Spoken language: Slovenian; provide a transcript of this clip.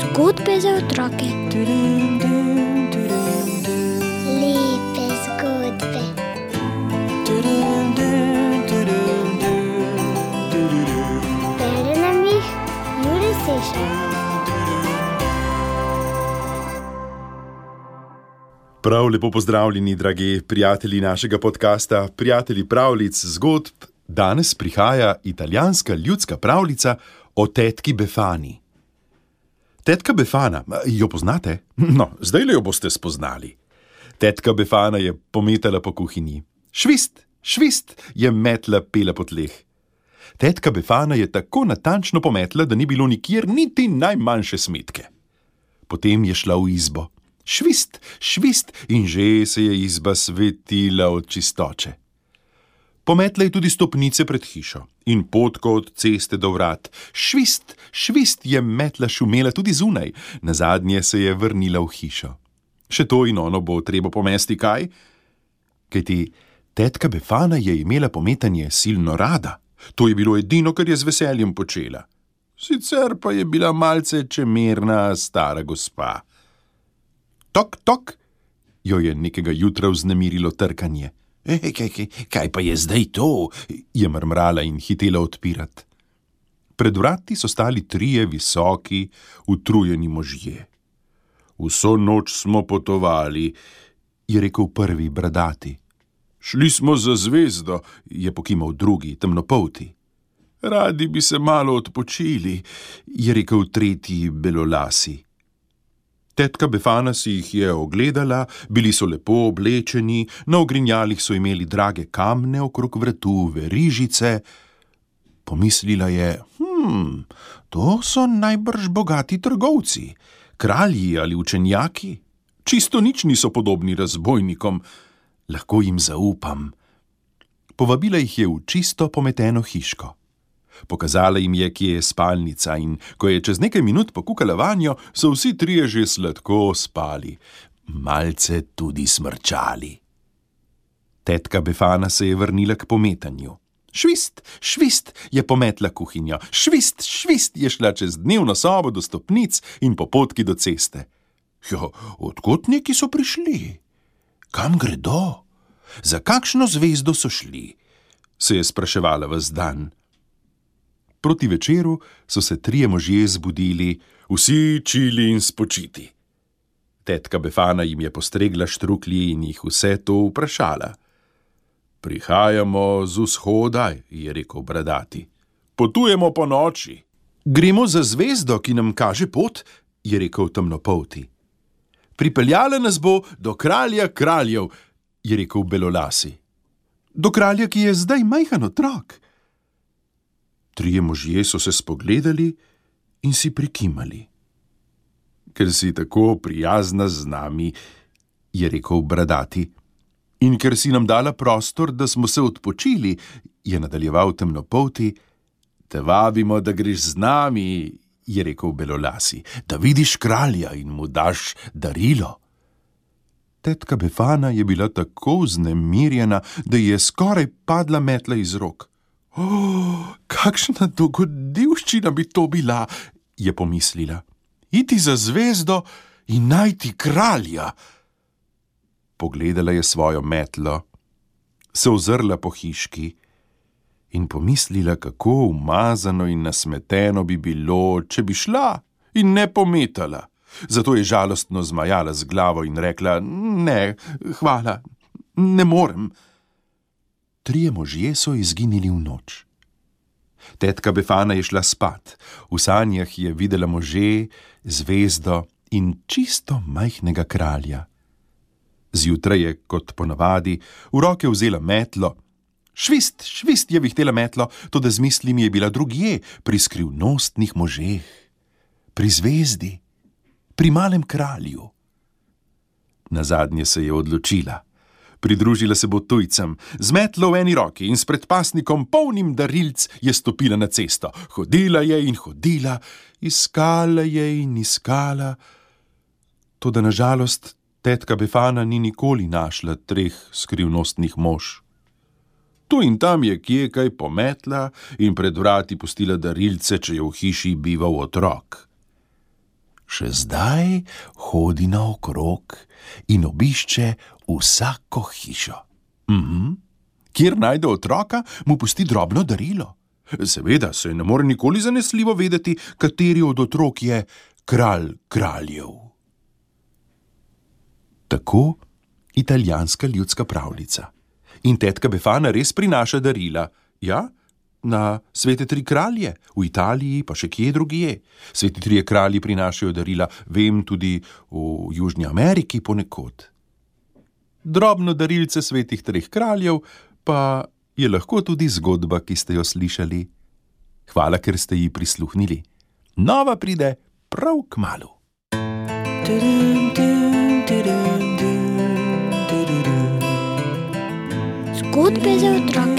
Zgodbe za otroke. Lepe zgodbe. Bere nam jih Juri Sešar. Prav lepo pozdravljeni, dragi prijatelji našega podcasta, prijatelji pravljic zgodb. Danes prihaja italijanska ljudska pravljica o tetki Befani. Tetka Befana, jo poznate? No, zdaj le jo boste spoznali. Tetka Befana je pometala po kuhinji. Švist, švist je metla pela po tleh. Tetka Befana je tako natančno pometla, da ni bilo nikjer niti najmanjše smetke. Potem je šla v izbo. Švist, švist in že se je izba svetila od čistoče. Pometla je tudi stopnice pred hišo in potko od ceste do vrat. Švist, švist je metla šumela tudi zunaj, na zadnje se je vrnila v hišo. Še to in ono bo treba pomesti kaj? Kajti tetka Befana je imela pometanje silno rada. To je bilo edino, kar je z veseljem počela. Sicer pa je bila malce čemerna stara gospa. Tok, tok, jo je nekega jutra vznemirilo trkanje. "E, Kaj, kaj, kaj pa je zdaj to? je mrmrala in hitela odpirati. Pred vrati so stali trije visoki, utrujeni možje. Vso noč smo potovali, je rekel prvi bradati. Šli smo za zvezdo, je pokimal drugi, temnopolti. Radi bi se malo odpočili, je rekel tretji belolasi. Tetka Befana si jih je ogledala, bili so lepo oblečeni, na ogrinjalih so imeli drage kamne okrog vratu, verižice. Pomislila je, hm, to so najbrž bogati trgovci, kralji ali učenjaki. Čisto nič niso podobni razbojnikom, lahko jim zaupam. Povabila jih je v čisto pometeno hiško. Pokazala jim je, kje je spalnica, in ko je čez nekaj minut pokukala vanjo, so vsi trije že sladko spali, malce tudi smrčali. Tetka Befana se je vrnila k pometanju. Švist, švist je pometla kuhinjo, švist, švist je šla čez dnevno sobo do stopnic in po potki do ceste. Jo, odkot neki so prišli? Kam gredo? Za kakšno zvezdo so šli? se je spraševala v zdan. Proti večeru so se trije možje zbudili, vsi čili in spočiti. Tetka Befana jim je postregla štruklji in jih vse to vprašala. Prihajamo z vzhoda, je rekel bradati. Potujemo po noči. Gremo za zvezdo, ki nam kaže pot, je rekel temnopolti. Pripeljala nas bo do kralja kraljev, je rekel belolasi. Do kralja, ki je zdaj majhen otrok. Trije možje so se spogledali in si prikimali. Ker si tako prijazna z nami, je rekel bradati, in ker si nam dala prostor, da smo se odpočili, je nadaljeval temnopolti, te vabimo, da greš z nami, je rekel belolasi, da vidiš kralja in mu daš darilo. Tetka Befana je bila tako vznemirjena, da je skoraj padla metla iz rok. Oh, kakšna dogodivščina bi to bila, je pomislila. Iti za zvezdo in najti kralja. Pogledala je svojo metlo, se ozrla po hiški in pomislila, kako umazano in nasmeteno bi bilo, če bi šla in ne pometala. Zato je žalostno zmajala z glavo in rekla: Ne, hvala, ne morem. Trije možje so izginili v noč. Tetka Befana je šla spat, v sanjah je videla može, zvezdo in čisto majhnega kralja. Zjutraj je, kot ponavadi, v roke vzela metlo. Švist, švist je vihtela metlo, to da z mislimi je bila drugje, pri skrivnostnih možeh, pri zvezdi, pri malem kralju. Na zadnje se je odločila. Pridružila se bo tujcem, z metlo v eni roki in s predpasnikom polnim darilc je stopila na cesto. Hodila je in hodila, iskala je in iskala. Toda nažalost tetka Befana ni nikoli našla treh skrivnostnih mož. Tu in tam je kje kaj pometla in pred vrati pustila darilce, če je v hiši bival otrok. Še zdaj hodi naokrog in obišče vsako hišo. Mhm. Kjer najde otroka, mu pusti drobno darilo. Seveda se ne more nikoli zanesljivo vedeti, kateri od otrok je kralj kraljev. Tako italijanska ljudska pravljica. In tetka Befana res prinaša darila. Ja, na svete tri kralje, v Italiji, pa še kje drugje. Sveti trije kralji prinašajo darila, vem tudi v Južni Ameriki ponekod. Drobno darilce svetih treh kraljev pa je lahko tudi zgodba, ki ste jo slišali. Hvala, ker ste ji prisluhnili. Nova pride prav k malu. Zgodbe za otroke.